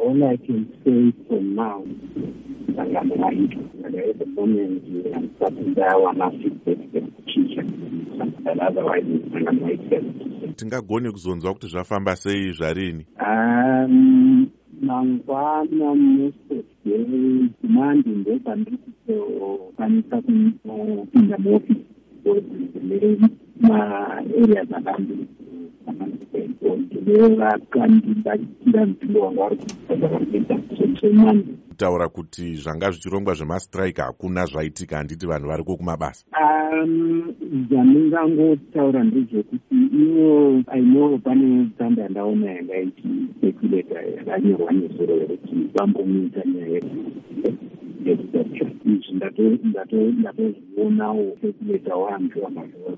all I can say for now, sangano raito. But at the moment, I'm starting there one of the teacher. But otherwise, sangano raito. tingagoni kuzonzwa kuti zvafamba sei zvarini Um, mangwana most of the demand ndopandiri kutokwanisa kupinda muofisi kune maareas akandiri ndinevakandibachira mupindo wanga vari kuita zvemandi kutaura kuti zvanga zvichirongwa zvemastrike hakuna zvaitika handiti vanhu vari ko kumabasa Um, zvandingangotaura ndezvekuti ivo aino pane tsamba yandaona yanga ichisekuleta yakanyorwa nezuro yekuti vambomuita nyaya yekudacha izvi ndatozvionawo sekuleta waambiwa mazuva